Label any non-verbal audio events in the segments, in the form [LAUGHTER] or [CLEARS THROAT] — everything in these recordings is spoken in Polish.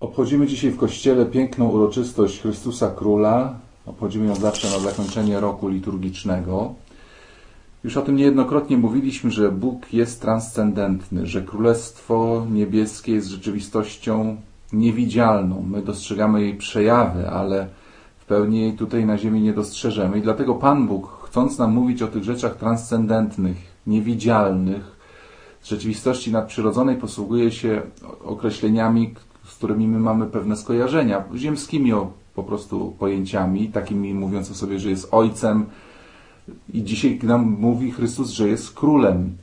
Obchodzimy dzisiaj w Kościele piękną uroczystość Chrystusa Króla. Obchodzimy ją zawsze na zakończenie roku liturgicznego. Już o tym niejednokrotnie mówiliśmy, że Bóg jest transcendentny, że Królestwo Niebieskie jest rzeczywistością niewidzialną. My dostrzegamy jej przejawy, ale w pełni jej tutaj na ziemi nie dostrzeżemy. I dlatego Pan Bóg, chcąc nam mówić o tych rzeczach transcendentnych, niewidzialnych, z rzeczywistości nadprzyrodzonej, posługuje się określeniami, z którymi my mamy pewne skojarzenia, ziemskimi po prostu pojęciami, takimi mówiąc o sobie, że jest ojcem. I dzisiaj nam mówi Chrystus, że jest królem.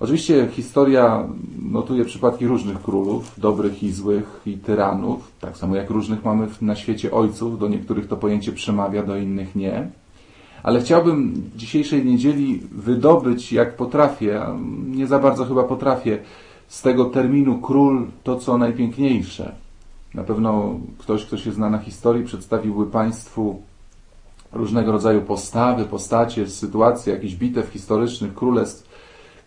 Oczywiście historia notuje przypadki różnych królów, dobrych i złych, i tyranów, tak samo jak różnych mamy na świecie ojców. Do niektórych to pojęcie przemawia, do innych nie. Ale chciałbym dzisiejszej niedzieli wydobyć, jak potrafię, a nie za bardzo chyba potrafię, z tego terminu król to, co najpiękniejsze. Na pewno ktoś, kto się zna na historii, przedstawiłby Państwu różnego rodzaju postawy, postacie, sytuacje, jakichś bitew historycznych, królestw,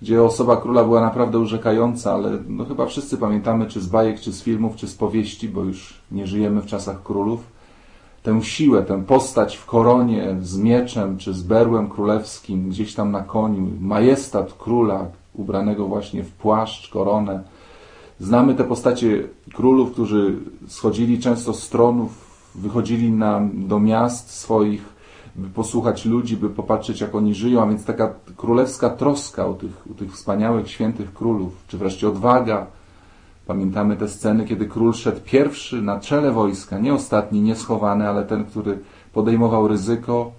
gdzie osoba króla była naprawdę urzekająca, ale no chyba wszyscy pamiętamy, czy z bajek, czy z filmów, czy z powieści, bo już nie żyjemy w czasach królów, tę siłę, tę postać w koronie z mieczem, czy z berłem królewskim, gdzieś tam na koniu, majestat króla, ubranego właśnie w płaszcz, koronę. Znamy te postacie królów, którzy schodzili często z tronów, wychodzili na, do miast swoich, by posłuchać ludzi, by popatrzeć, jak oni żyją, a więc taka królewska troska o tych, o tych wspaniałych, świętych królów, czy wreszcie odwaga. Pamiętamy te sceny, kiedy król szedł pierwszy na czele wojska, nie ostatni, nie schowany, ale ten, który podejmował ryzyko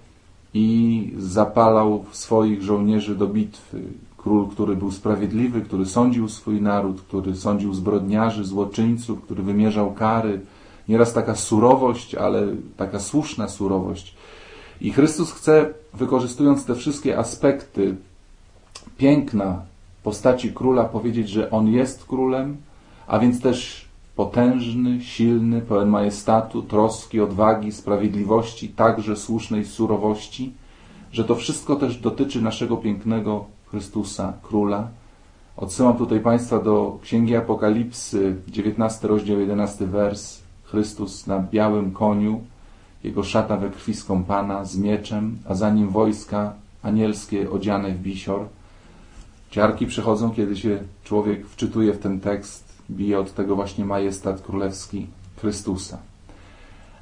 i zapalał swoich żołnierzy do bitwy. Król, który był sprawiedliwy, który sądził swój naród, który sądził zbrodniarzy, złoczyńców, który wymierzał kary. Nieraz taka surowość, ale taka słuszna surowość. I Chrystus chce, wykorzystując te wszystkie aspekty piękna postaci króla, powiedzieć, że on jest królem, a więc też potężny, silny, pełen majestatu, troski, odwagi, sprawiedliwości, także słusznej surowości, że to wszystko też dotyczy naszego pięknego Chrystusa, Króla. Odsyłam tutaj Państwa do Księgi Apokalipsy, 19 rozdział, 11 wers. Chrystus na białym koniu, jego szata we krwi skąpana, z mieczem, a za nim wojska anielskie odziane w bisior. Ciarki przychodzą, kiedy się człowiek wczytuje w ten tekst, bije od tego właśnie majestat królewski Chrystusa.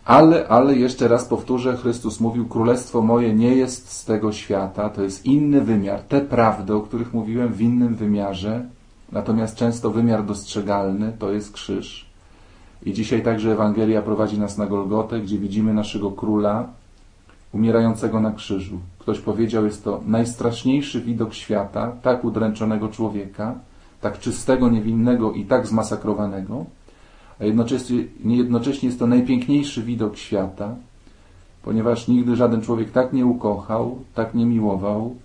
Ale, ale jeszcze raz powtórzę, Chrystus mówił, królestwo moje nie jest z tego świata, to jest inny wymiar. Te prawdy, o których mówiłem, w innym wymiarze, natomiast często wymiar dostrzegalny to jest krzyż. I dzisiaj także Ewangelia prowadzi nas na Golgotę, gdzie widzimy naszego króla umierającego na krzyżu. Ktoś powiedział, jest to najstraszniejszy widok świata, tak udręczonego człowieka, tak czystego, niewinnego i tak zmasakrowanego, a jednocześnie, jednocześnie jest to najpiękniejszy widok świata, ponieważ nigdy żaden człowiek tak nie ukochał, tak nie miłował,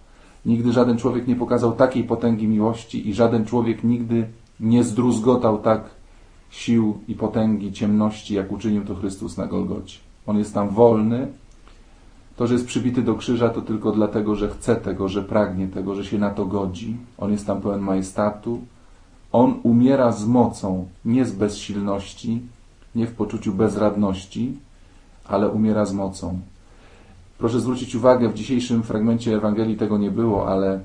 nigdy żaden człowiek nie pokazał takiej potęgi miłości i żaden człowiek nigdy nie zdruzgotał tak sił i potęgi ciemności, jak uczynił to Chrystus na Golgocie. On jest tam wolny. To, że jest przybity do krzyża, to tylko dlatego, że chce tego, że pragnie tego, że się na to godzi. On jest tam pełen majestatu, on umiera z mocą, nie z bezsilności, nie w poczuciu bezradności, ale umiera z mocą. Proszę zwrócić uwagę, w dzisiejszym fragmencie Ewangelii tego nie było, ale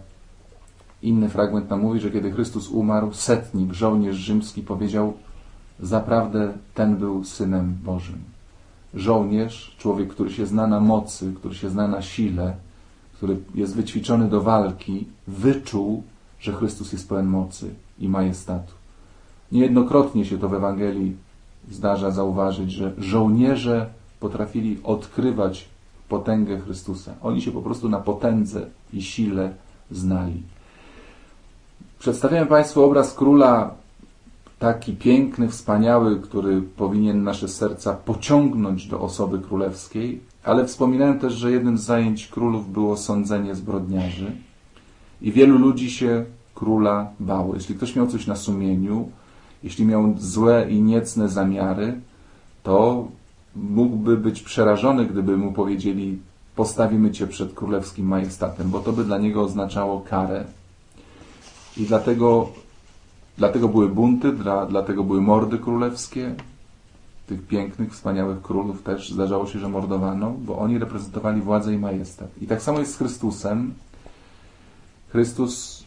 inny fragment nam mówi, że kiedy Chrystus umarł, setnik, żołnierz rzymski powiedział, zaprawdę ten był Synem Bożym. Żołnierz, człowiek, który się zna na mocy, który się zna na sile, który jest wyćwiczony do walki, wyczuł, że Chrystus jest pełen mocy i majestatu. Niejednokrotnie się to w Ewangelii zdarza zauważyć, że żołnierze potrafili odkrywać potęgę Chrystusa. Oni się po prostu na potędze i sile znali. Przedstawiam Państwu obraz króla taki piękny, wspaniały, który powinien nasze serca pociągnąć do osoby królewskiej, ale wspominałem też, że jednym z zajęć królów było sądzenie zbrodniarzy i wielu ludzi się króla bało. Jeśli ktoś miał coś na sumieniu, jeśli miał złe i niecne zamiary, to mógłby być przerażony, gdyby mu powiedzieli postawimy cię przed królewskim majestatem, bo to by dla niego oznaczało karę. I dlatego, dlatego były bunty, dla, dlatego były mordy królewskie, tych pięknych, wspaniałych królów też zdarzało się, że mordowano, bo oni reprezentowali władzę i majestat. I tak samo jest z Chrystusem. Chrystus,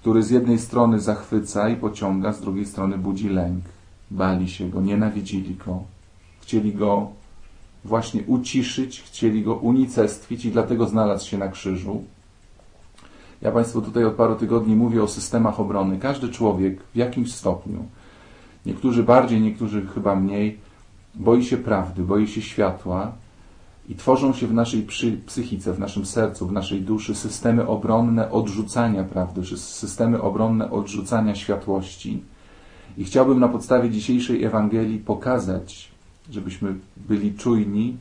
który z jednej strony zachwyca i pociąga, z drugiej strony budzi lęk. Bali się go, nienawidzili go, chcieli go właśnie uciszyć, chcieli go unicestwić i dlatego znalazł się na krzyżu. Ja Państwu tutaj od paru tygodni mówię o systemach obrony. Każdy człowiek w jakimś stopniu, niektórzy bardziej, niektórzy chyba mniej, boi się prawdy, boi się światła i tworzą się w naszej psychice, w naszym sercu, w naszej duszy systemy obronne odrzucania prawdy, systemy obronne odrzucania światłości. I chciałbym na podstawie dzisiejszej Ewangelii pokazać, żebyśmy byli czujni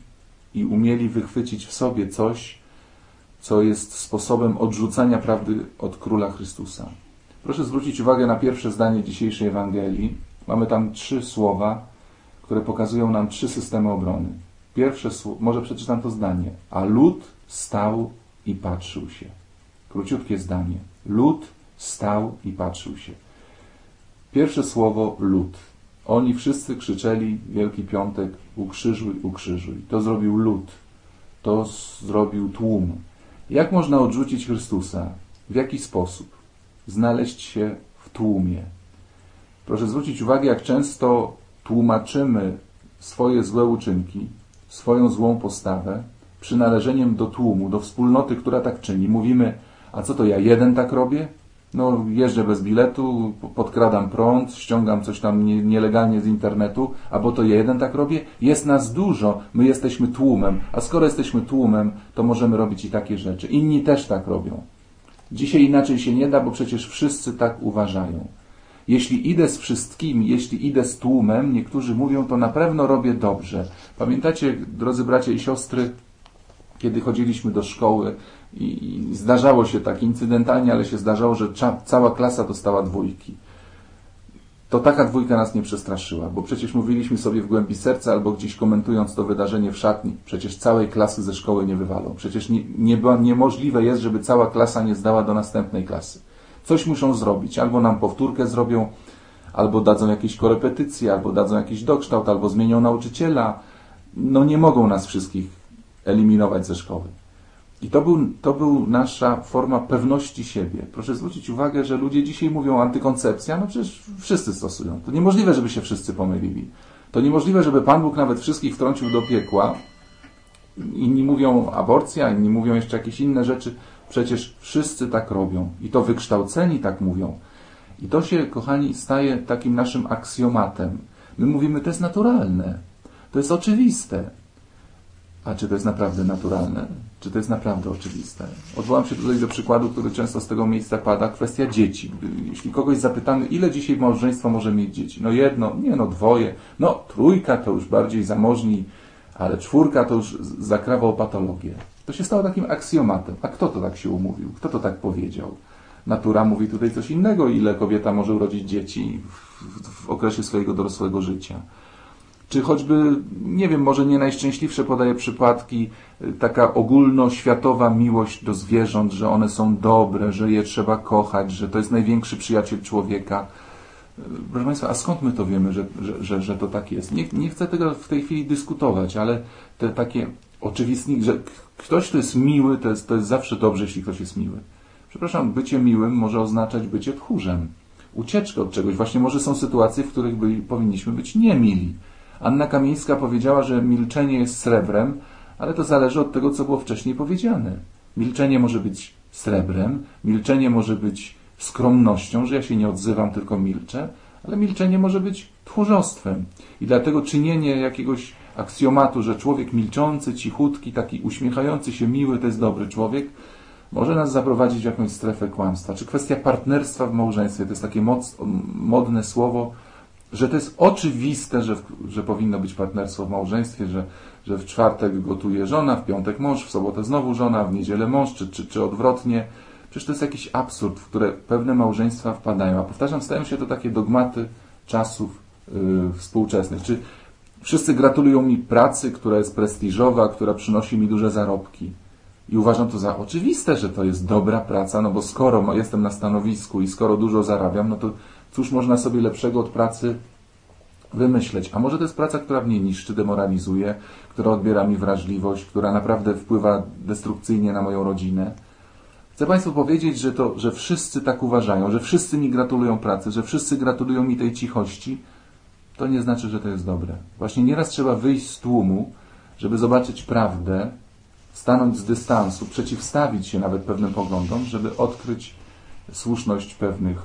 i umieli wychwycić w sobie coś, co jest sposobem odrzucania prawdy od Króla Chrystusa. Proszę zwrócić uwagę na pierwsze zdanie dzisiejszej Ewangelii. Mamy tam trzy słowa, które pokazują nam trzy systemy obrony. Pierwsze słowo, może przeczytam to zdanie. A lud stał i patrzył się. Króciutkie zdanie. Lud stał i patrzył się. Pierwsze słowo lud. Oni wszyscy krzyczeli Wielki Piątek ukrzyżuj, ukrzyżuj. To zrobił lud. To zrobił tłum. Jak można odrzucić Chrystusa? W jaki sposób? Znaleźć się w tłumie. Proszę zwrócić uwagę, jak często tłumaczymy swoje złe uczynki, swoją złą postawę przynależeniem do tłumu, do wspólnoty, która tak czyni. Mówimy, a co to ja jeden tak robię? No, jeżdżę bez biletu, podkradam prąd, ściągam coś tam nielegalnie z internetu, a bo to ja jeden tak robię? Jest nas dużo, my jesteśmy tłumem, a skoro jesteśmy tłumem, to możemy robić i takie rzeczy. Inni też tak robią. Dzisiaj inaczej się nie da, bo przecież wszyscy tak uważają. Jeśli idę z wszystkimi, jeśli idę z tłumem, niektórzy mówią, to na pewno robię dobrze. Pamiętacie, drodzy bracia i siostry, kiedy chodziliśmy do szkoły i, zdarzało się tak incydentalnie, ale się zdarzało, że cała klasa dostała dwójki. To taka dwójka nas nie przestraszyła, bo przecież mówiliśmy sobie w głębi serca albo gdzieś komentując to wydarzenie w szatni, przecież całej klasy ze szkoły nie wywalą. Przecież nie, nie, niemożliwe jest, żeby cała klasa nie zdała do następnej klasy. Coś muszą zrobić. Albo nam powtórkę zrobią, albo dadzą jakieś korepetycje, albo dadzą jakiś dokształt, albo zmienią nauczyciela. No nie mogą nas wszystkich eliminować ze szkoły. I to był, to był nasza forma pewności siebie. Proszę zwrócić uwagę, że ludzie dzisiaj mówią antykoncepcja, no przecież wszyscy stosują. To niemożliwe, żeby się wszyscy pomylili. To niemożliwe, żeby Pan Bóg nawet wszystkich wtrącił do piekła. Inni mówią aborcja, inni mówią jeszcze jakieś inne rzeczy. Przecież wszyscy tak robią i to wykształceni tak mówią. I to się, kochani, staje takim naszym aksjomatem. My mówimy, to jest naturalne, to jest oczywiste. A czy to jest naprawdę naturalne? Czy to jest naprawdę oczywiste? Odwołam się tutaj do przykładu, który często z tego miejsca pada, kwestia dzieci. Jeśli kogoś zapytamy, ile dzisiaj małżeństwo może mieć dzieci? No jedno, nie no dwoje, no trójka to już bardziej zamożni, ale czwórka to już zakrawał patologię. To się stało takim aksjomatem. A kto to tak się umówił? Kto to tak powiedział? Natura mówi tutaj coś innego, ile kobieta może urodzić dzieci w, w okresie swojego dorosłego życia. Czy choćby, nie wiem, może nie najszczęśliwsze podaje przypadki, y, taka ogólnoświatowa miłość do zwierząt, że one są dobre, że je trzeba kochać, że to jest największy przyjaciel człowieka. Proszę Państwa, a skąd my to wiemy, że, że, że, że to tak jest? Nie, nie chcę tego w tej chwili dyskutować, ale te takie oczywistnik, że ktoś, kto jest miły, to jest, to jest zawsze dobrze, jeśli ktoś jest miły. Przepraszam, bycie miłym może oznaczać bycie tchórzem, ucieczkę od czegoś. Właśnie może są sytuacje, w których byli, powinniśmy być niemili. Anna Kamińska powiedziała, że milczenie jest srebrem, ale to zależy od tego, co było wcześniej powiedziane. Milczenie może być srebrem, milczenie może być skromnością, że ja się nie odzywam, tylko milczę, ale milczenie może być tchórzostwem. I dlatego czynienie jakiegoś aksjomatu, że człowiek milczący, cichutki, taki uśmiechający się, miły to jest dobry człowiek, może nas zaprowadzić w jakąś strefę kłamstwa. Czy kwestia partnerstwa w małżeństwie, to jest takie moc, modne słowo, że to jest oczywiste, że, że powinno być partnerstwo w małżeństwie, że, że w czwartek gotuje żona, w piątek mąż, w sobotę znowu żona, w niedzielę mąż, czy, czy, czy odwrotnie. Przecież to jest jakiś absurd, w które pewne małżeństwa wpadają. A powtarzam, stają się to takie dogmaty czasów yy, współczesnych. Czy Wszyscy gratulują mi pracy, która jest prestiżowa, która przynosi mi duże zarobki. I uważam to za oczywiste, że to jest dobra praca, no bo skoro jestem na stanowisku i skoro dużo zarabiam, no to cóż można sobie lepszego od pracy wymyśleć, a może to jest praca, która mnie niszczy, demoralizuje, która odbiera mi wrażliwość, która naprawdę wpływa destrukcyjnie na moją rodzinę. Chcę Państwu powiedzieć, że, to, że wszyscy tak uważają, że wszyscy mi gratulują pracy, że wszyscy gratulują mi tej cichości, to nie znaczy, że to jest dobre. Właśnie nieraz trzeba wyjść z tłumu, żeby zobaczyć prawdę, stanąć z dystansu, przeciwstawić się nawet pewnym poglądom, żeby odkryć słuszność pewnych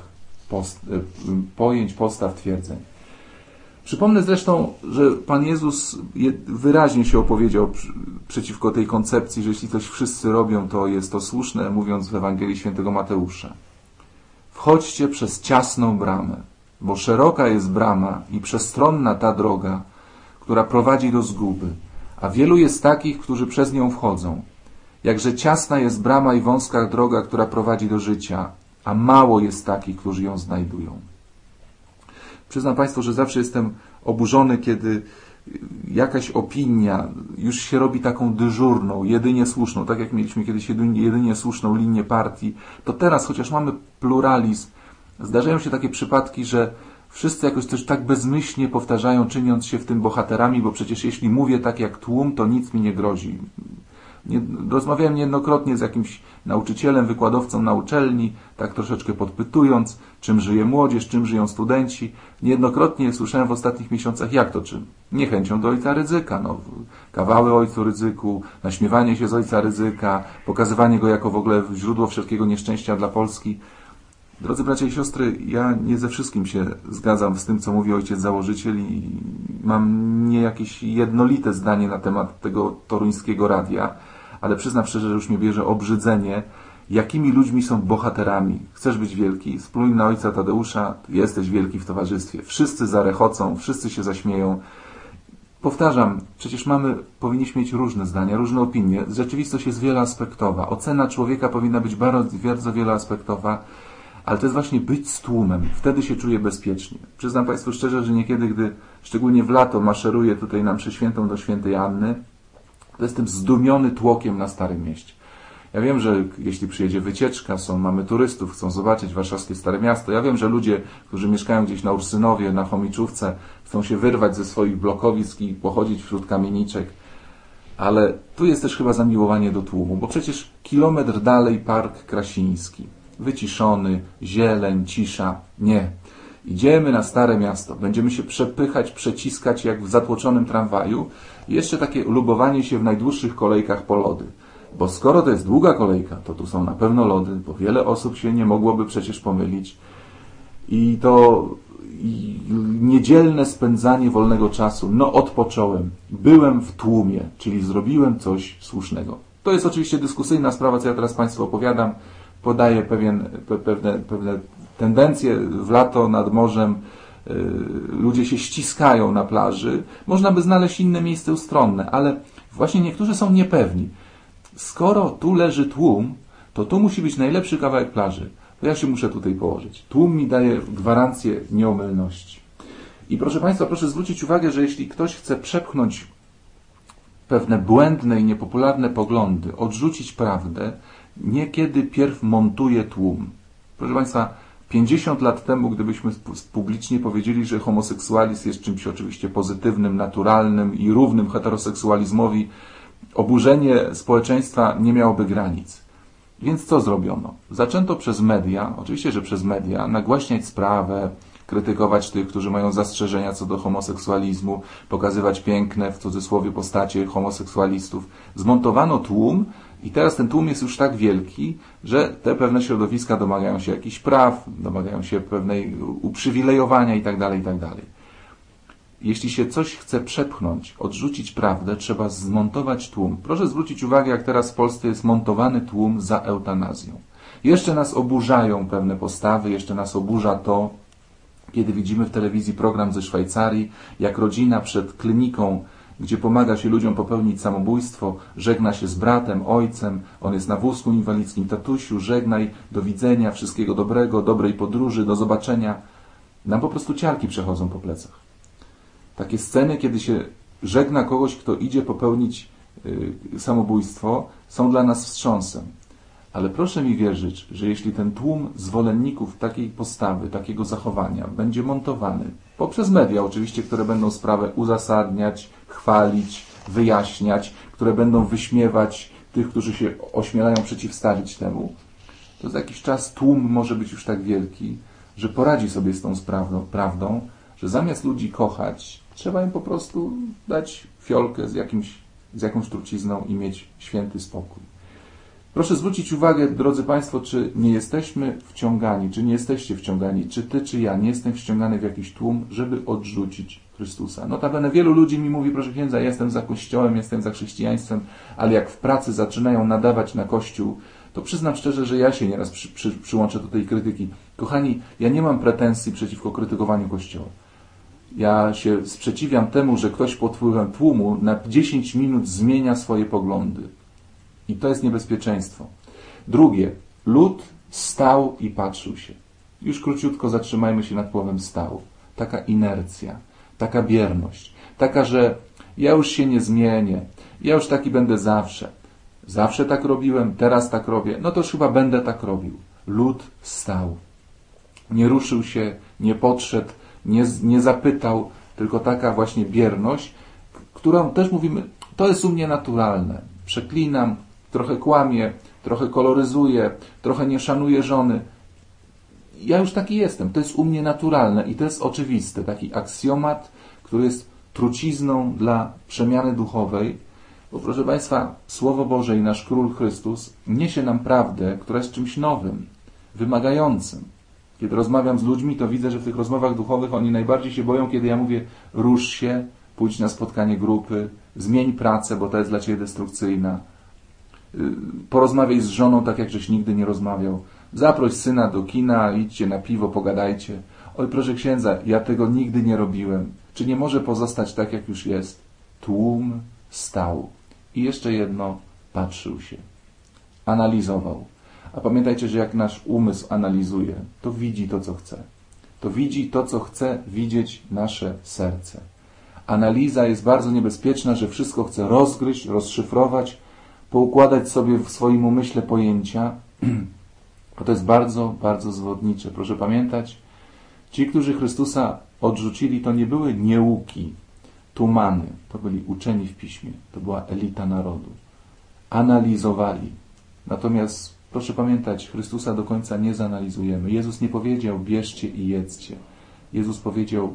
post, e, pojęć, postaw, twierdzeń. Przypomnę zresztą, że Pan Jezus wyraźnie się opowiedział przeciwko tej koncepcji, że jeśli coś wszyscy robią, to jest to słuszne, mówiąc w Ewangelii Świętego Mateusza. Wchodźcie przez ciasną bramę, bo szeroka jest brama i przestronna ta droga, która prowadzi do zguby, a wielu jest takich, którzy przez nią wchodzą. Jakże ciasna jest brama i wąska droga, która prowadzi do życia, a mało jest takich, którzy ją znajdują. Przyznam Państwu, że zawsze jestem oburzony, kiedy jakaś opinia już się robi taką dyżurną, jedynie słuszną, tak jak mieliśmy kiedyś jedynie, jedynie słuszną linię partii, to teraz, chociaż mamy pluralizm, zdarzają się takie przypadki, że wszyscy jakoś też tak bezmyślnie powtarzają, czyniąc się w tym bohaterami, bo przecież jeśli mówię tak jak tłum, to nic mi nie grozi. Nie, rozmawiałem niejednokrotnie z jakimś nauczycielem, wykładowcą na uczelni, tak troszeczkę podpytując, czym żyje młodzież, czym żyją studenci. Niejednokrotnie słyszałem w ostatnich miesiącach, jak to czym? Niechęcią do ojca ryzyka. No, kawały ojcu ryzyku, naśmiewanie się z ojca ryzyka, pokazywanie go jako w ogóle źródło wszelkiego nieszczęścia dla Polski. Drodzy bracia i siostry, ja nie ze wszystkim się zgadzam z tym, co mówi ojciec założyciel i mam nie jakieś jednolite zdanie na temat tego toruńskiego radia ale przyznam szczerze, że już mnie bierze obrzydzenie, jakimi ludźmi są bohaterami. Chcesz być wielki? Spluń na ojca Tadeusza, jesteś wielki w towarzystwie. Wszyscy zarechocą, wszyscy się zaśmieją. Powtarzam, przecież mamy, powinniśmy mieć różne zdania, różne opinie. Rzeczywistość jest wieloaspektowa. Ocena człowieka powinna być bardzo, bardzo wieloaspektowa, ale to jest właśnie być z tłumem. Wtedy się czuję bezpiecznie. Przyznam Państwu szczerze, że niekiedy, gdy szczególnie w lato maszeruję tutaj na Przeświętą do Świętej Anny, jestem zdumiony tłokiem na Starym Mieście. Ja wiem, że jeśli przyjedzie wycieczka, są, mamy turystów, chcą zobaczyć warszawskie Stare Miasto. Ja wiem, że ludzie, którzy mieszkają gdzieś na Ursynowie, na Chomiczówce, chcą się wyrwać ze swoich blokowisk i pochodzić wśród kamieniczek. Ale tu jest też chyba zamiłowanie do tłumu, bo przecież kilometr dalej Park Krasiński. Wyciszony, zieleń, cisza. Nie. Idziemy na Stare Miasto. Będziemy się przepychać, przeciskać jak w zatłoczonym tramwaju. Jeszcze takie lubowanie się w najdłuższych kolejkach po lody. Bo skoro to jest długa kolejka, to tu są na pewno lody, bo wiele osób się nie mogłoby przecież pomylić. I to niedzielne spędzanie wolnego czasu. No, odpocząłem. Byłem w tłumie, czyli zrobiłem coś słusznego. To jest oczywiście dyskusyjna sprawa, co ja teraz Państwu opowiadam. Podaję pewien, pewne, pewne tendencje w lato nad morzem. Y, ludzie się ściskają na plaży. Można by znaleźć inne miejsce ustronne, ale właśnie niektórzy są niepewni. Skoro tu leży tłum, to tu musi być najlepszy kawałek plaży. To ja się muszę tutaj położyć. Tłum mi daje gwarancję nieomylności. I proszę Państwa, proszę zwrócić uwagę, że jeśli ktoś chce przepchnąć pewne błędne i niepopularne poglądy, odrzucić prawdę, niekiedy pierw montuje tłum. Proszę Państwa, 50 lat temu, gdybyśmy publicznie powiedzieli, że homoseksualizm jest czymś oczywiście pozytywnym, naturalnym i równym heteroseksualizmowi, oburzenie społeczeństwa nie miałoby granic. Więc co zrobiono? Zaczęto przez media, oczywiście, że przez media, nagłaśniać sprawę, krytykować tych, którzy mają zastrzeżenia co do homoseksualizmu, pokazywać piękne, w cudzysłowie, postacie homoseksualistów. Zmontowano tłum, i teraz ten tłum jest już tak wielki, że te pewne środowiska domagają się jakichś praw, domagają się pewnej uprzywilejowania itd., tak itd. Tak Jeśli się coś chce przepchnąć, odrzucić prawdę, trzeba zmontować tłum. Proszę zwrócić uwagę, jak teraz w Polsce jest montowany tłum za eutanazją. Jeszcze nas oburzają pewne postawy, jeszcze nas oburza to, kiedy widzimy w telewizji program ze Szwajcarii, jak rodzina przed kliniką gdzie pomaga się ludziom popełnić samobójstwo, żegna się z bratem, ojcem, on jest na wózku inwalidzkim, tatusiu, żegnaj, do widzenia, wszystkiego dobrego, dobrej podróży, do zobaczenia. Nam po prostu ciarki przechodzą po plecach. Takie sceny, kiedy się żegna kogoś, kto idzie popełnić y, samobójstwo, są dla nas wstrząsem. Ale proszę mi wierzyć, że jeśli ten tłum zwolenników takiej postawy, takiego zachowania będzie montowany poprzez media oczywiście, które będą sprawę uzasadniać, chwalić, wyjaśniać, które będą wyśmiewać tych, którzy się ośmielają przeciwstawić temu, to za jakiś czas tłum może być już tak wielki, że poradzi sobie z tą sprawdą, prawdą, że zamiast ludzi kochać, trzeba im po prostu dać fiolkę z, jakimś, z jakąś trucizną i mieć święty spokój. Proszę zwrócić uwagę, drodzy Państwo, czy nie jesteśmy wciągani, czy nie jesteście wciągani, czy Ty, czy ja, nie jestem wciągany w jakiś tłum, żeby odrzucić Chrystusa. Notabene wielu ludzi mi mówi, proszę księdza, jestem za Kościołem, jestem za chrześcijaństwem, ale jak w pracy zaczynają nadawać na Kościół, to przyznam szczerze, że ja się nieraz przy, przy, przyłączę do tej krytyki. Kochani, ja nie mam pretensji przeciwko krytykowaniu Kościoła. Ja się sprzeciwiam temu, że ktoś pod wpływem tłumu na 10 minut zmienia swoje poglądy. I to jest niebezpieczeństwo. Drugie, lud stał i patrzył się. Już króciutko zatrzymajmy się nad słowem stał. Taka inercja, taka bierność, taka, że ja już się nie zmienię, ja już taki będę zawsze. Zawsze tak robiłem, teraz tak robię, no to już chyba będę tak robił. Lud stał. Nie ruszył się, nie podszedł, nie, nie zapytał, tylko taka właśnie bierność, którą też mówimy, to jest u mnie naturalne. Przeklinam, trochę kłamię, trochę koloryzuję, trochę nie szanuję żony. Ja już taki jestem. To jest u mnie naturalne i to jest oczywiste. Taki aksjomat, który jest trucizną dla przemiany duchowej, bo proszę Państwa, Słowo Boże i nasz Król Chrystus niesie nam prawdę, która jest czymś nowym, wymagającym. Kiedy rozmawiam z ludźmi, to widzę, że w tych rozmowach duchowych oni najbardziej się boją, kiedy ja mówię rusz się, pójdź na spotkanie grupy, zmień pracę, bo ta jest dla Ciebie destrukcyjna. Y, porozmawiaj z żoną tak, jak żeś nigdy nie rozmawiał. Zaproś syna do kina, idźcie na piwo, pogadajcie. Oj, proszę księdza, ja tego nigdy nie robiłem. Czy nie może pozostać tak, jak już jest? Tłum stał. I jeszcze jedno, patrzył się. Analizował. A pamiętajcie, że jak nasz umysł analizuje, to widzi to, co chce. To widzi to, co chce widzieć nasze serce. Analiza jest bardzo niebezpieczna, że wszystko chce rozgryźć, rozszyfrować, poukładać sobie w swoim umyśle pojęcia. [CLEARS THROAT] To jest bardzo, bardzo zwodnicze. Proszę pamiętać, ci, którzy Chrystusa odrzucili, to nie były nieuki, tumany, to byli uczeni w piśmie, to była elita narodu. Analizowali. Natomiast proszę pamiętać, Chrystusa do końca nie zanalizujemy. Jezus nie powiedział bierzcie i jedzcie. Jezus powiedział,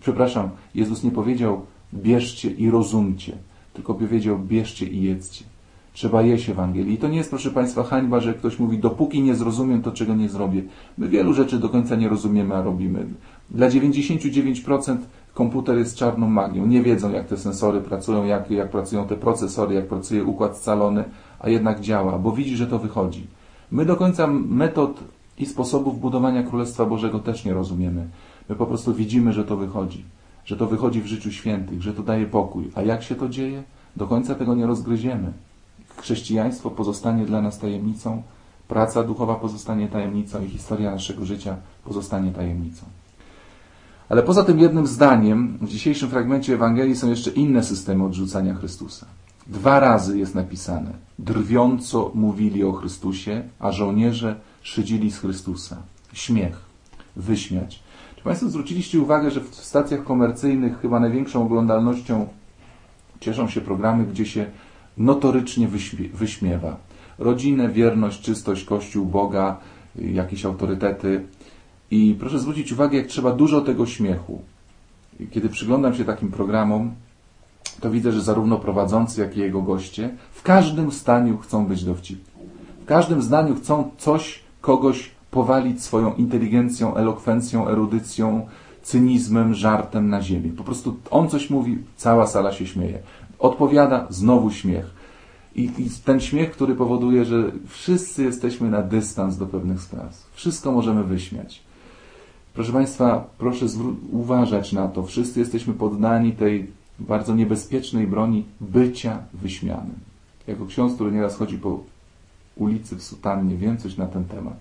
przepraszam, Jezus nie powiedział bierzcie i rozumcie, tylko powiedział bierzcie i jedzcie. Trzeba jeść Ewangelii. I to nie jest, proszę Państwa, hańba, że ktoś mówi, dopóki nie zrozumiem, to czego nie zrobię. My wielu rzeczy do końca nie rozumiemy, a robimy. Dla 99% komputer jest czarną magią. Nie wiedzą, jak te sensory pracują, jak, jak pracują te procesory, jak pracuje układ scalony, a jednak działa, bo widzi, że to wychodzi. My do końca metod i sposobów budowania Królestwa Bożego też nie rozumiemy. My po prostu widzimy, że to wychodzi. Że to wychodzi w życiu świętych, że to daje pokój. A jak się to dzieje? Do końca tego nie rozgryziemy. Chrześcijaństwo pozostanie dla nas tajemnicą, praca duchowa pozostanie tajemnicą i historia naszego życia pozostanie tajemnicą. Ale poza tym jednym zdaniem w dzisiejszym fragmencie Ewangelii są jeszcze inne systemy odrzucania Chrystusa. Dwa razy jest napisane: drwiąco mówili o Chrystusie, a żołnierze szydzili z Chrystusa. Śmiech, wyśmiać. Czy Państwo zwróciliście uwagę, że w stacjach komercyjnych chyba największą oglądalnością cieszą się programy, gdzie się notorycznie wyśmiewa rodzinę, wierność, czystość, Kościół, Boga, jakieś autorytety. I proszę zwrócić uwagę, jak trzeba dużo tego śmiechu. Kiedy przyglądam się takim programom, to widzę, że zarówno prowadzący, jak i jego goście w każdym zdaniu chcą być dowcipni. W każdym zdaniu chcą coś, kogoś powalić swoją inteligencją, elokwencją, erudycją, cynizmem, żartem na ziemię. Po prostu on coś mówi, cała sala się śmieje. Odpowiada, znowu śmiech. I, I, ten śmiech, który powoduje, że wszyscy jesteśmy na dystans do pewnych spraw. Wszystko możemy wyśmiać. Proszę Państwa, proszę uważać na to. Wszyscy jesteśmy poddani tej bardzo niebezpiecznej broni bycia wyśmianym. Jako ksiądz, który nieraz chodzi po ulicy w sutannie, wiem coś na ten temat.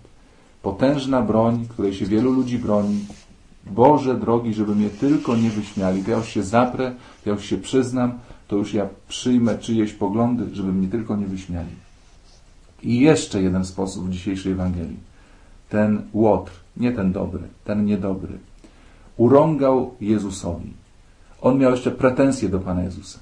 Potężna broń, której się wielu ludzi broni. Boże drogi, żeby mnie tylko nie wyśmiali. To ja już się zaprę, to ja już się przyznam, to już ja przyjmę czyjeś poglądy, żeby mnie tylko nie wyśmiali. I jeszcze jeden sposób w dzisiejszej Ewangelii. Ten łotr, nie ten dobry, ten niedobry. urągał Jezusowi. On miał jeszcze pretensje do Pana Jezusa.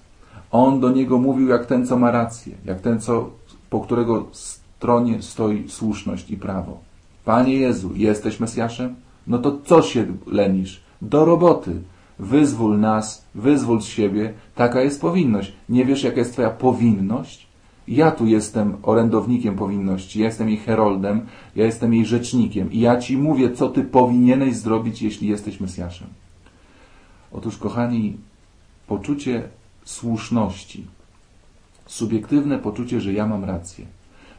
On do niego mówił jak ten, co ma rację, jak ten, co, po którego stronie stoi słuszność i prawo. Panie Jezu, jesteś Mesjaszem? No to co się lenisz? Do roboty. Wyzwól nas, wyzwól z siebie. Taka jest powinność. Nie wiesz, jaka jest Twoja powinność? Ja tu jestem orędownikiem powinności, ja jestem jej heroldem, ja jestem jej rzecznikiem i ja Ci mówię, co Ty powinieneś zrobić, jeśli jesteś Mesjaszem. Otóż, kochani, poczucie słuszności, subiektywne poczucie, że ja mam rację,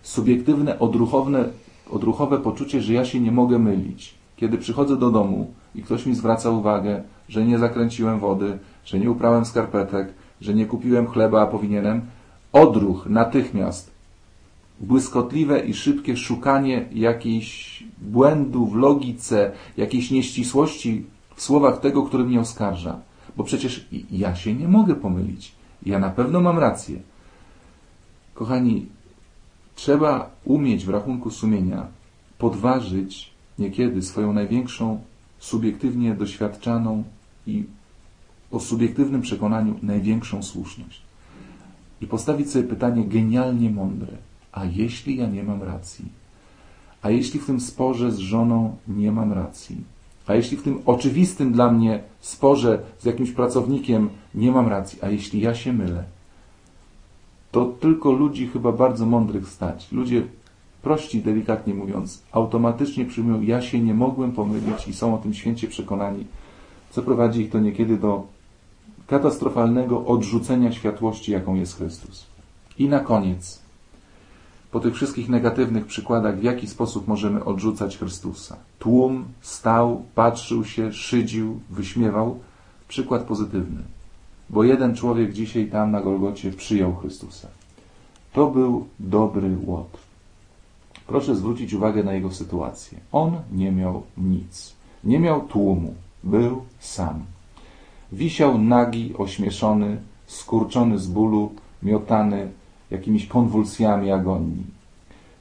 subiektywne, odruchowne, odruchowe poczucie, że ja się nie mogę mylić. Kiedy przychodzę do domu i ktoś mi zwraca uwagę, że nie zakręciłem wody, że nie uprałem skarpetek, że nie kupiłem chleba, a powinienem, odruch natychmiast, błyskotliwe i szybkie szukanie jakiejś błędu w logice, jakiejś nieścisłości w słowach tego, który mnie oskarża. Bo przecież ja się nie mogę pomylić. Ja na pewno mam rację. Kochani, trzeba umieć w rachunku sumienia podważyć niekiedy swoją największą, subiektywnie doświadczaną i o subiektywnym przekonaniu największą słuszność. I postawić sobie pytanie genialnie mądre. A jeśli ja nie mam racji? A jeśli w tym sporze z żoną nie mam racji? A jeśli w tym oczywistym dla mnie sporze z jakimś pracownikiem nie mam racji? A jeśli ja się mylę? To tylko ludzi chyba bardzo mądrych stać. Ludzie prości, delikatnie mówiąc, automatycznie przyjmują, ja się nie mogłem pomylić i są o tym święcie przekonani, co prowadzi ich to niekiedy do katastrofalnego odrzucenia światłości, jaką jest Chrystus. I na koniec, po tych wszystkich negatywnych przykładach, w jaki sposób możemy odrzucać Chrystusa. Tłum stał, patrzył się, szydził, wyśmiewał. Przykład pozytywny. Bo jeden człowiek dzisiaj tam na Golgocie przyjął Chrystusa. To był dobry Łotr. Proszę zwrócić uwagę na jego sytuację. On nie miał nic. Nie miał tłumu. Był sam. Wisiał nagi, ośmieszony, skurczony z bólu, miotany jakimiś konwulsjami agonii.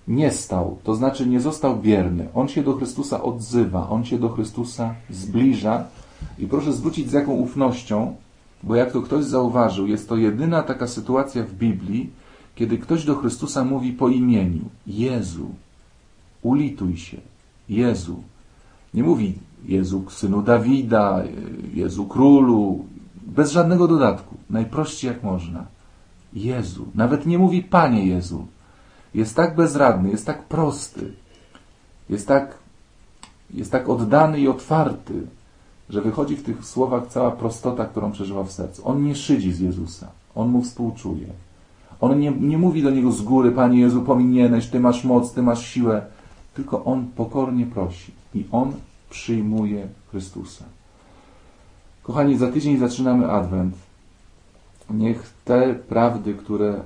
Nie stał, to znaczy nie został bierny. On się do Chrystusa odzywa, on się do Chrystusa zbliża i proszę zwrócić z jaką ufnością, bo jak to ktoś zauważył, jest to jedyna taka sytuacja w Biblii, kiedy ktoś do Chrystusa mówi po imieniu Jezu, ulituj się, Jezu. Nie mówi Jezu synu Dawida, Jezu królu, bez żadnego dodatku, najprościej jak można. Jezu, nawet nie mówi Panie Jezu. Jest tak bezradny, jest tak prosty, jest tak, jest tak oddany i otwarty, że wychodzi w tych słowach cała prostota, którą przeżywa w sercu. On nie szydzi z Jezusa, on mu współczuje. On nie, nie mówi do niego z góry, Panie Jezu, powinieneś, Ty masz moc, Ty masz siłę, tylko on pokornie prosi i on przyjmuje Chrystusa. Kochani, za tydzień zaczynamy Adwent. Niech te prawdy, które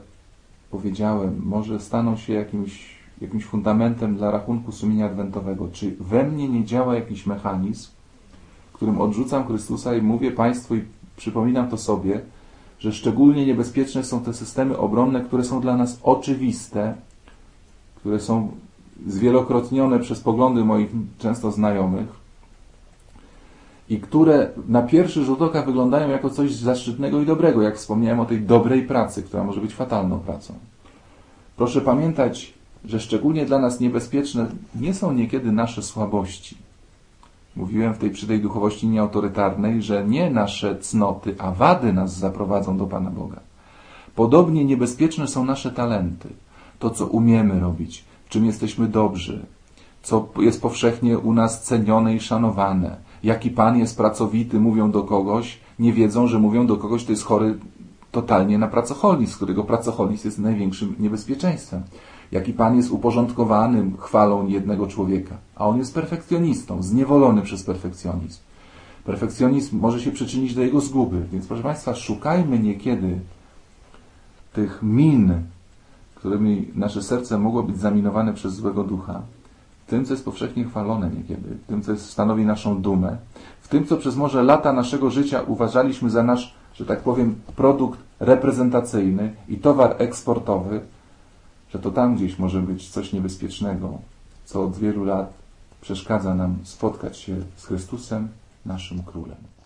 powiedziałem, może staną się jakimś, jakimś fundamentem dla rachunku sumienia adwentowego. Czy we mnie nie działa jakiś mechanizm, którym odrzucam Chrystusa i mówię Państwu i przypominam to sobie, że szczególnie niebezpieczne są te systemy obronne, które są dla nas oczywiste, które są zwielokrotnione przez poglądy moich często znajomych i które na pierwszy rzut oka wyglądają jako coś zaszczytnego i dobrego, jak wspomniałem o tej dobrej pracy, która może być fatalną pracą. Proszę pamiętać, że szczególnie dla nas niebezpieczne nie są niekiedy nasze słabości. Mówiłem w tej przy tej duchowości nieautorytarnej, że nie nasze cnoty, a wady nas zaprowadzą do Pana Boga. Podobnie niebezpieczne są nasze talenty, to co umiemy robić, czym jesteśmy dobrzy, co jest powszechnie u nas cenione i szanowane. Jaki Pan jest pracowity, mówią do kogoś, nie wiedzą, że mówią do kogoś, kto jest chory totalnie na pracoholizm, którego pracoholizm jest największym niebezpieczeństwem. Jaki Pan jest uporządkowanym chwalą jednego człowieka, a on jest perfekcjonistą, zniewolony przez perfekcjonizm. Perfekcjonizm może się przyczynić do jego zguby, więc proszę Państwa, szukajmy niekiedy tych min, którymi nasze serce mogło być zaminowane przez złego ducha, w tym, co jest powszechnie chwalone niekiedy, w tym, co stanowi naszą dumę, w tym, co przez może lata naszego życia uważaliśmy za nasz, że tak powiem, produkt reprezentacyjny i towar eksportowy, że to tam gdzieś może być coś niebezpiecznego, co od wielu lat przeszkadza nam spotkać się z Chrystusem, naszym królem.